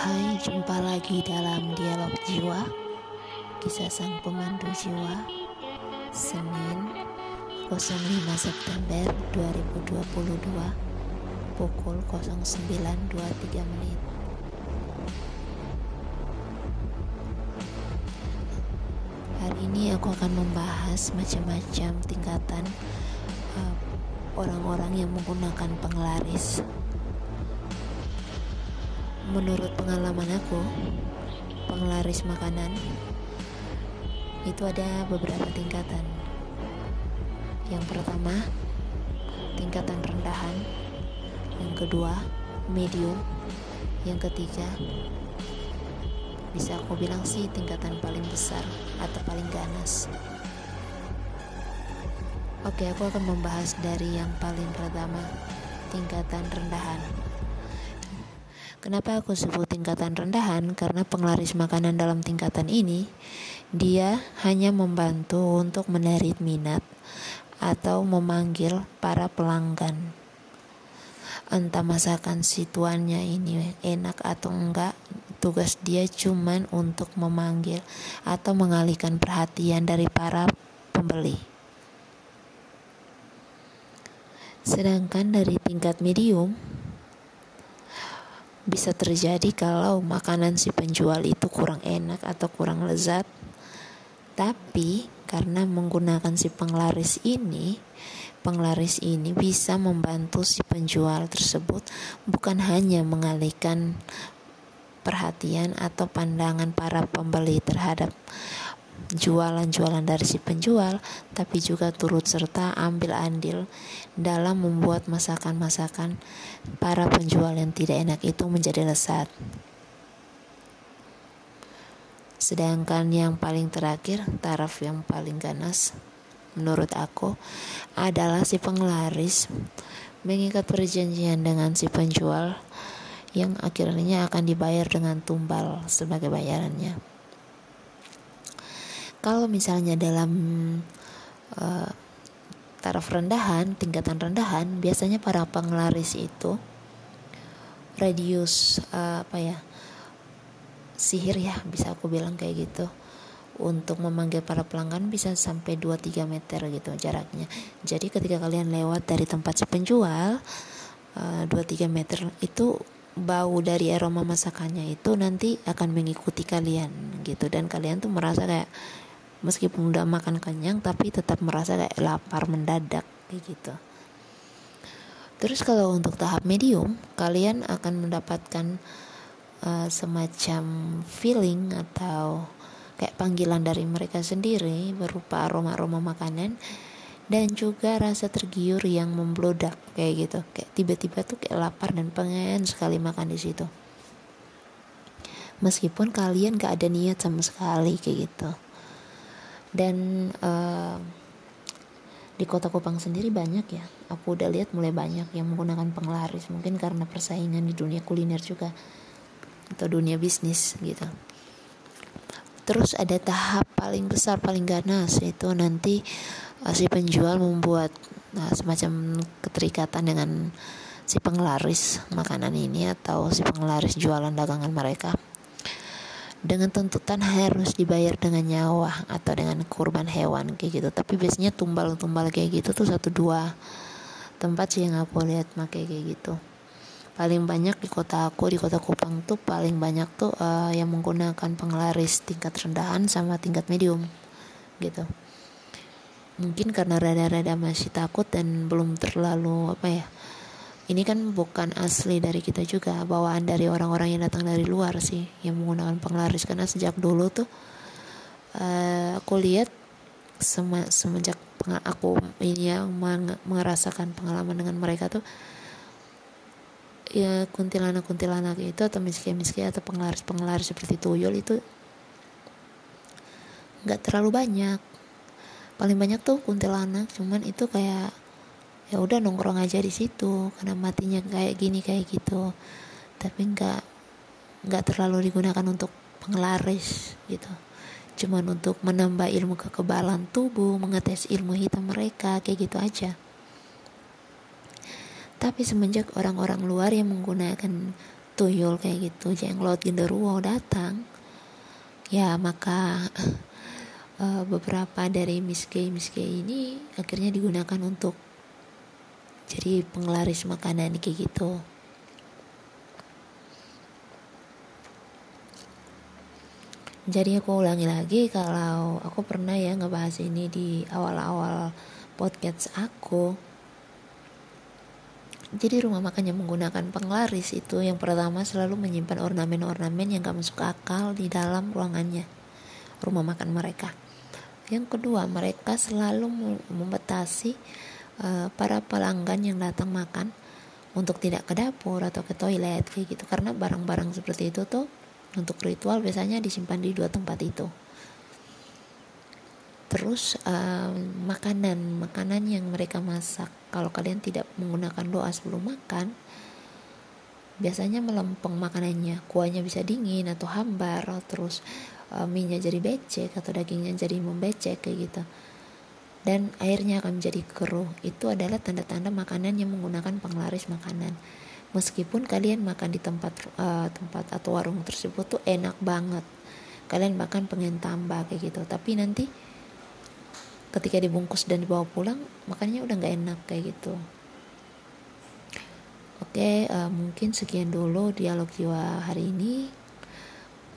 Hai, jumpa lagi dalam dialog jiwa Kisah sang pemandu jiwa Senin 05 September 2022 Pukul 09.23 menit. Hari ini aku akan membahas macam-macam tingkatan uh, orang-orang yang menggunakan penglaris menurut pengalaman aku penglaris makanan itu ada beberapa tingkatan. Yang pertama tingkatan rendahan. Yang kedua medium. Yang ketiga bisa aku bilang sih tingkatan paling besar atau paling ganas. Oke aku akan membahas dari yang paling pertama tingkatan rendahan Kenapa aku sebut tingkatan rendahan? Karena penglaris makanan dalam tingkatan ini dia hanya membantu untuk menarik minat atau memanggil para pelanggan. Entah masakan situannya ini enak atau enggak, tugas dia cuman untuk memanggil atau mengalihkan perhatian dari para pembeli. Sedangkan dari tingkat medium, bisa terjadi kalau makanan si penjual itu kurang enak atau kurang lezat. Tapi karena menggunakan si penglaris ini, penglaris ini bisa membantu si penjual tersebut bukan hanya mengalihkan perhatian atau pandangan para pembeli terhadap jualan-jualan dari si penjual, tapi juga turut serta ambil andil dalam membuat masakan-masakan para penjual yang tidak enak itu menjadi lezat. Sedangkan yang paling terakhir, taraf yang paling ganas menurut aku adalah si penglaris mengikat perjanjian dengan si penjual yang akhirnya akan dibayar dengan tumbal sebagai bayarannya kalau misalnya dalam uh, taraf rendahan, tingkatan rendahan, biasanya para penglaris itu radius uh, apa ya sihir ya bisa aku bilang kayak gitu. Untuk memanggil para pelanggan bisa sampai 2-3 meter gitu jaraknya. Jadi ketika kalian lewat dari tempat si penjual uh, 2-3 meter itu bau dari aroma masakannya itu nanti akan mengikuti kalian gitu. Dan kalian tuh merasa kayak meskipun udah makan kenyang tapi tetap merasa kayak lapar mendadak kayak gitu. Terus kalau untuk tahap medium kalian akan mendapatkan uh, semacam feeling atau kayak panggilan dari mereka sendiri berupa aroma-aroma makanan dan juga rasa tergiur yang membludak kayak gitu. Kayak tiba-tiba tuh kayak lapar dan pengen sekali makan di situ. Meskipun kalian gak ada niat sama sekali kayak gitu dan uh, di kota Kupang sendiri banyak ya. Aku udah lihat mulai banyak yang menggunakan penglaris. Mungkin karena persaingan di dunia kuliner juga atau dunia bisnis gitu. Terus ada tahap paling besar paling ganas itu nanti uh, si penjual membuat uh, semacam keterikatan dengan si penglaris makanan ini atau si penglaris jualan dagangan mereka dengan tuntutan harus dibayar dengan nyawa atau dengan kurban hewan kayak gitu. Tapi biasanya tumbal-tumbal kayak gitu tuh satu dua tempat sih yang aku lihat make kayak gitu. Paling banyak di kota aku di kota Kupang tuh paling banyak tuh uh, yang menggunakan penglaris tingkat rendahan sama tingkat medium gitu. Mungkin karena rada-rada masih takut dan belum terlalu apa ya ini kan bukan asli dari kita juga bawaan dari orang-orang yang datang dari luar sih yang menggunakan penglaris. Karena sejak dulu tuh uh, aku lihat sem semenjak aku ini ya merasakan pengalaman dengan mereka tuh ya kuntilanak-kuntilanak itu atau miski-miski atau penglaris-penglaris seperti tuyul itu nggak terlalu banyak. Paling banyak tuh kuntilanak cuman itu kayak ya udah nongkrong aja di situ karena matinya kayak gini kayak gitu. Tapi nggak nggak terlalu digunakan untuk penglaris gitu. Cuman untuk menambah ilmu kekebalan tubuh mengetes ilmu hitam mereka kayak gitu aja. Tapi semenjak orang-orang luar yang menggunakan tuyul kayak gitu jenglot genderuwo datang ya maka uh, beberapa dari miske miske ini akhirnya digunakan untuk jadi penglaris makanan kayak gitu. Jadi aku ulangi lagi kalau aku pernah ya ngebahas ini di awal-awal podcast aku. Jadi rumah makan yang menggunakan penglaris itu yang pertama selalu menyimpan ornamen-ornamen yang gak masuk akal di dalam ruangannya rumah makan mereka. Yang kedua mereka selalu membatasi uh, para pelanggan yang datang makan untuk tidak ke dapur atau ke toilet kayak gitu. Karena barang-barang seperti itu tuh untuk ritual biasanya disimpan di dua tempat itu. Terus uh, makanan makanan yang mereka masak. Kalau kalian tidak menggunakan doa sebelum makan biasanya melempeng makanannya. Kuahnya bisa dingin atau hambar terus uh, minyak jadi becek atau dagingnya jadi membecek kayak gitu dan airnya akan menjadi keruh. Itu adalah tanda-tanda makanan yang menggunakan penglaris makanan. Meskipun kalian makan di tempat uh, tempat atau warung tersebut tuh enak banget. Kalian bahkan pengen tambah kayak gitu. Tapi nanti ketika dibungkus dan dibawa pulang makannya udah nggak enak kayak gitu. Oke uh, mungkin sekian dulu dialog jiwa hari ini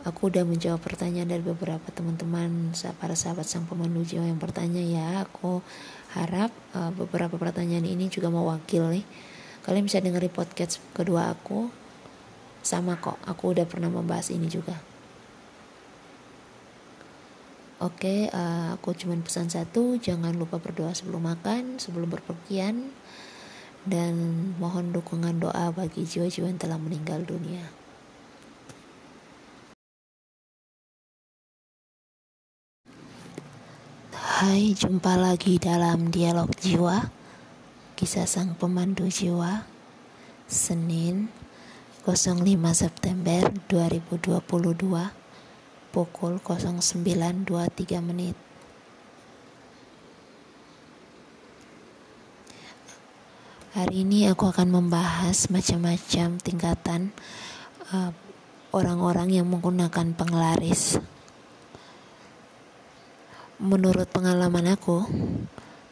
aku udah menjawab pertanyaan dari beberapa teman-teman para sahabat sang pemandu jiwa yang bertanya ya aku harap uh, beberapa pertanyaan ini juga mewakili kalian bisa dengerin podcast kedua aku sama kok aku udah pernah membahas ini juga Oke, uh, aku cuma pesan satu, jangan lupa berdoa sebelum makan, sebelum berpergian, dan mohon dukungan doa bagi jiwa-jiwa yang telah meninggal dunia. Hai, jumpa lagi dalam dialog jiwa Kisah Sang Pemandu Jiwa Senin 05 September 2022 pukul 09.23 menit Hari ini aku akan membahas macam-macam tingkatan uh, orang-orang uh, yang menggunakan penglaris. Menurut pengalaman aku,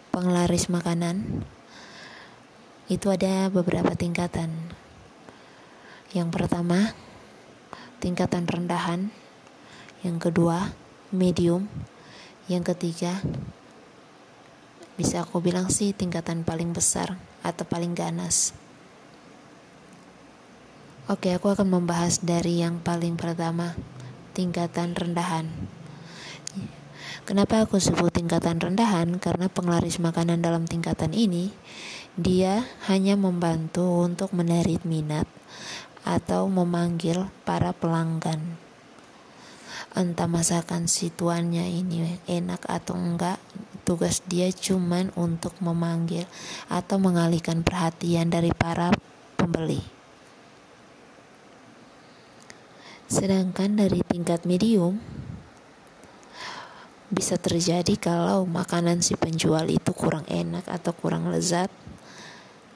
penglaris makanan itu ada beberapa tingkatan. Yang pertama, tingkatan rendahan. Yang kedua, medium. Yang ketiga, bisa aku bilang sih tingkatan paling besar atau paling ganas. Oke, aku akan membahas dari yang paling pertama, tingkatan rendahan. Kenapa aku sebut tingkatan rendahan? Karena penglaris makanan dalam tingkatan ini dia hanya membantu untuk menarik minat atau memanggil para pelanggan. Entah masakan si tuannya ini enak atau enggak, tugas dia cuman untuk memanggil atau mengalihkan perhatian dari para pembeli. Sedangkan dari tingkat medium, bisa terjadi kalau makanan si penjual itu kurang enak atau kurang lezat.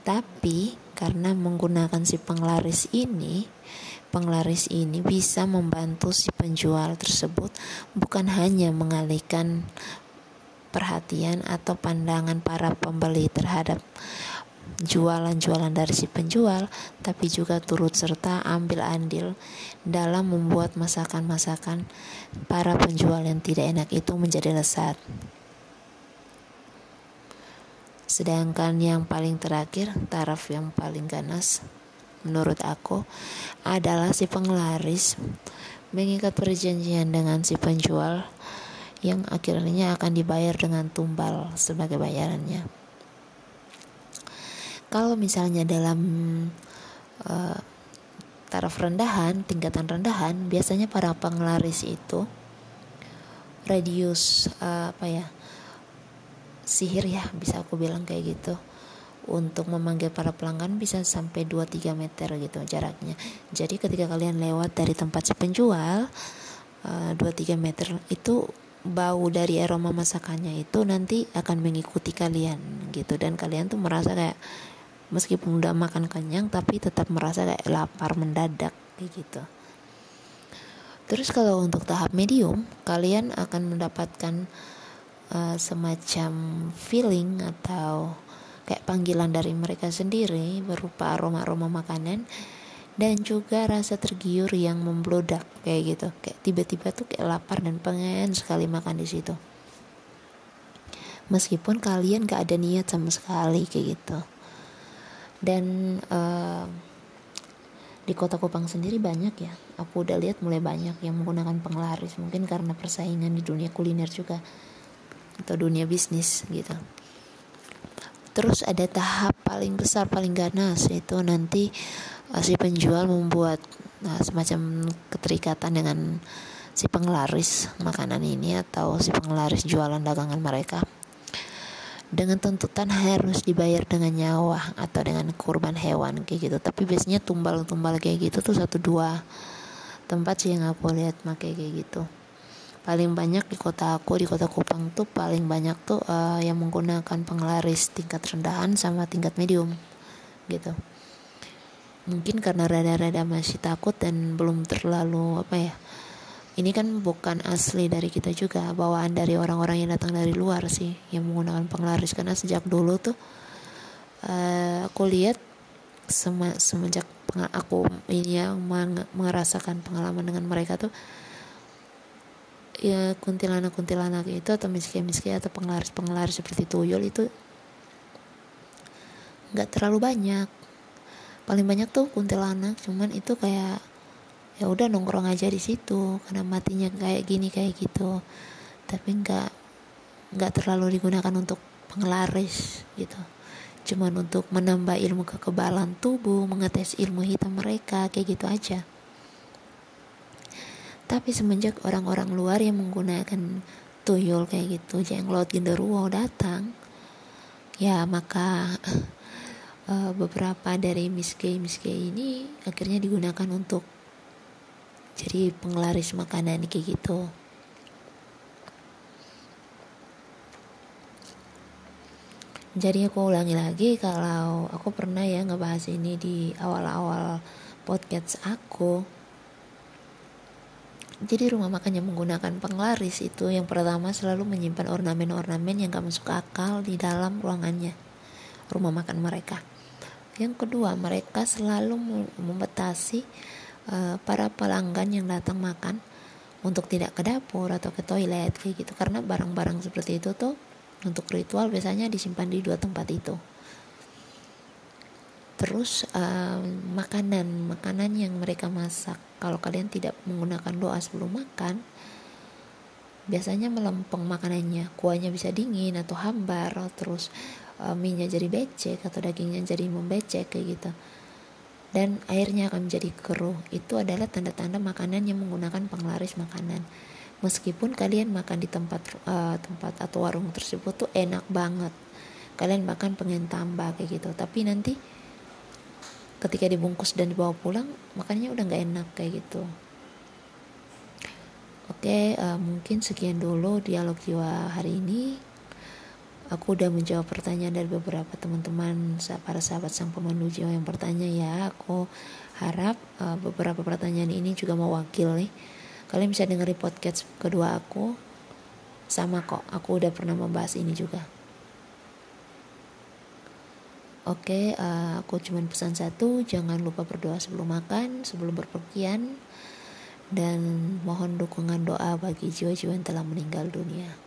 Tapi karena menggunakan si penglaris ini, penglaris ini bisa membantu si penjual tersebut bukan hanya mengalihkan perhatian atau pandangan para pembeli terhadap jualan-jualan dari si penjual, tapi juga turut serta ambil andil dalam membuat masakan-masakan para penjual yang tidak enak itu menjadi lezat. Sedangkan yang paling terakhir, taraf yang paling ganas menurut aku adalah si penglaris mengikat perjanjian dengan si penjual yang akhirnya akan dibayar dengan tumbal sebagai bayarannya. Kalau misalnya dalam uh, taraf rendahan, tingkatan rendahan, biasanya para penglaris itu radius uh, apa ya? sihir ya bisa aku bilang kayak gitu untuk memanggil para pelanggan bisa sampai 2-3 meter gitu jaraknya jadi ketika kalian lewat dari tempat si penjual uh, eh, 2-3 meter itu bau dari aroma masakannya itu nanti akan mengikuti kalian gitu dan kalian tuh merasa kayak meskipun udah makan kenyang tapi tetap merasa kayak lapar mendadak kayak gitu. Terus kalau untuk tahap medium kalian akan mendapatkan uh, semacam feeling atau kayak panggilan dari mereka sendiri berupa aroma-aroma makanan dan juga rasa tergiur yang membludak kayak gitu. Kayak tiba-tiba tuh kayak lapar dan pengen sekali makan di situ. Meskipun kalian gak ada niat sama sekali kayak gitu dan uh, di kota Kupang sendiri banyak ya. Aku udah lihat mulai banyak yang menggunakan penglaris. Mungkin karena persaingan di dunia kuliner juga atau dunia bisnis gitu. Terus ada tahap paling besar paling ganas yaitu nanti uh, si penjual membuat uh, semacam keterikatan dengan si penglaris makanan ini atau si penglaris jualan dagangan mereka dengan tuntutan harus dibayar dengan nyawa atau dengan kurban hewan kayak gitu. Tapi biasanya tumbal-tumbal kayak gitu tuh satu dua tempat sih yang aku lihat pakai kayak gitu. Paling banyak di kota aku di kota Kupang tuh paling banyak tuh uh, yang menggunakan penglaris tingkat rendahan sama tingkat medium gitu. Mungkin karena rada-rada masih takut dan belum terlalu apa ya ini kan bukan asli dari kita juga bawaan dari orang-orang yang datang dari luar sih yang menggunakan penglaris. Karena sejak dulu tuh uh, aku lihat semenjak aku ini ya merasakan pengalaman dengan mereka tuh ya kuntilanak-kuntilanak itu atau miski-miski atau penglaris-penglaris seperti tuyul itu nggak terlalu banyak. Paling banyak tuh kuntilanak cuman itu kayak ya udah nongkrong aja di situ karena matinya kayak gini kayak gitu. Tapi nggak nggak terlalu digunakan untuk penglaris gitu. Cuman untuk menambah ilmu kekebalan tubuh mengetes ilmu hitam mereka kayak gitu aja. Tapi semenjak orang-orang luar yang menggunakan tuyul kayak gitu jenglot genderuwo datang ya maka uh, beberapa dari miske miske ini akhirnya digunakan untuk jadi penglaris makanan kayak gitu jadi aku ulangi lagi kalau aku pernah ya ngebahas ini di awal-awal podcast aku jadi rumah makan yang menggunakan penglaris itu yang pertama selalu menyimpan ornamen-ornamen yang gak masuk akal di dalam ruangannya rumah makan mereka. Yang kedua, mereka selalu membatasi uh, para pelanggan yang datang makan untuk tidak ke dapur atau ke toilet kayak gitu. Karena barang-barang seperti itu tuh untuk ritual biasanya disimpan di dua tempat itu. Terus uh, makanan makanan yang mereka masak. Kalau kalian tidak menggunakan doa sebelum makan biasanya melempeng makanannya. Kuahnya bisa dingin atau hambar terus uh, minyak jadi becek atau dagingnya jadi membecek kayak gitu dan airnya akan menjadi keruh. Itu adalah tanda-tanda makanan yang menggunakan penglaris makanan. Meskipun kalian makan di tempat uh, tempat atau warung tersebut tuh enak banget. Kalian makan pengen tambah kayak gitu. Tapi nanti ketika dibungkus dan dibawa pulang makannya udah nggak enak kayak gitu. Oke uh, mungkin sekian dulu dialog jiwa hari ini aku udah menjawab pertanyaan dari beberapa teman-teman para sahabat sang pemandu jiwa yang bertanya ya. Aku harap uh, beberapa pertanyaan ini juga mewakili. Kalian bisa dengerin podcast kedua aku. Sama kok aku udah pernah membahas ini juga. Oke, uh, aku cuma pesan satu, jangan lupa berdoa sebelum makan, sebelum berpergian, dan mohon dukungan doa bagi jiwa-jiwa yang telah meninggal dunia.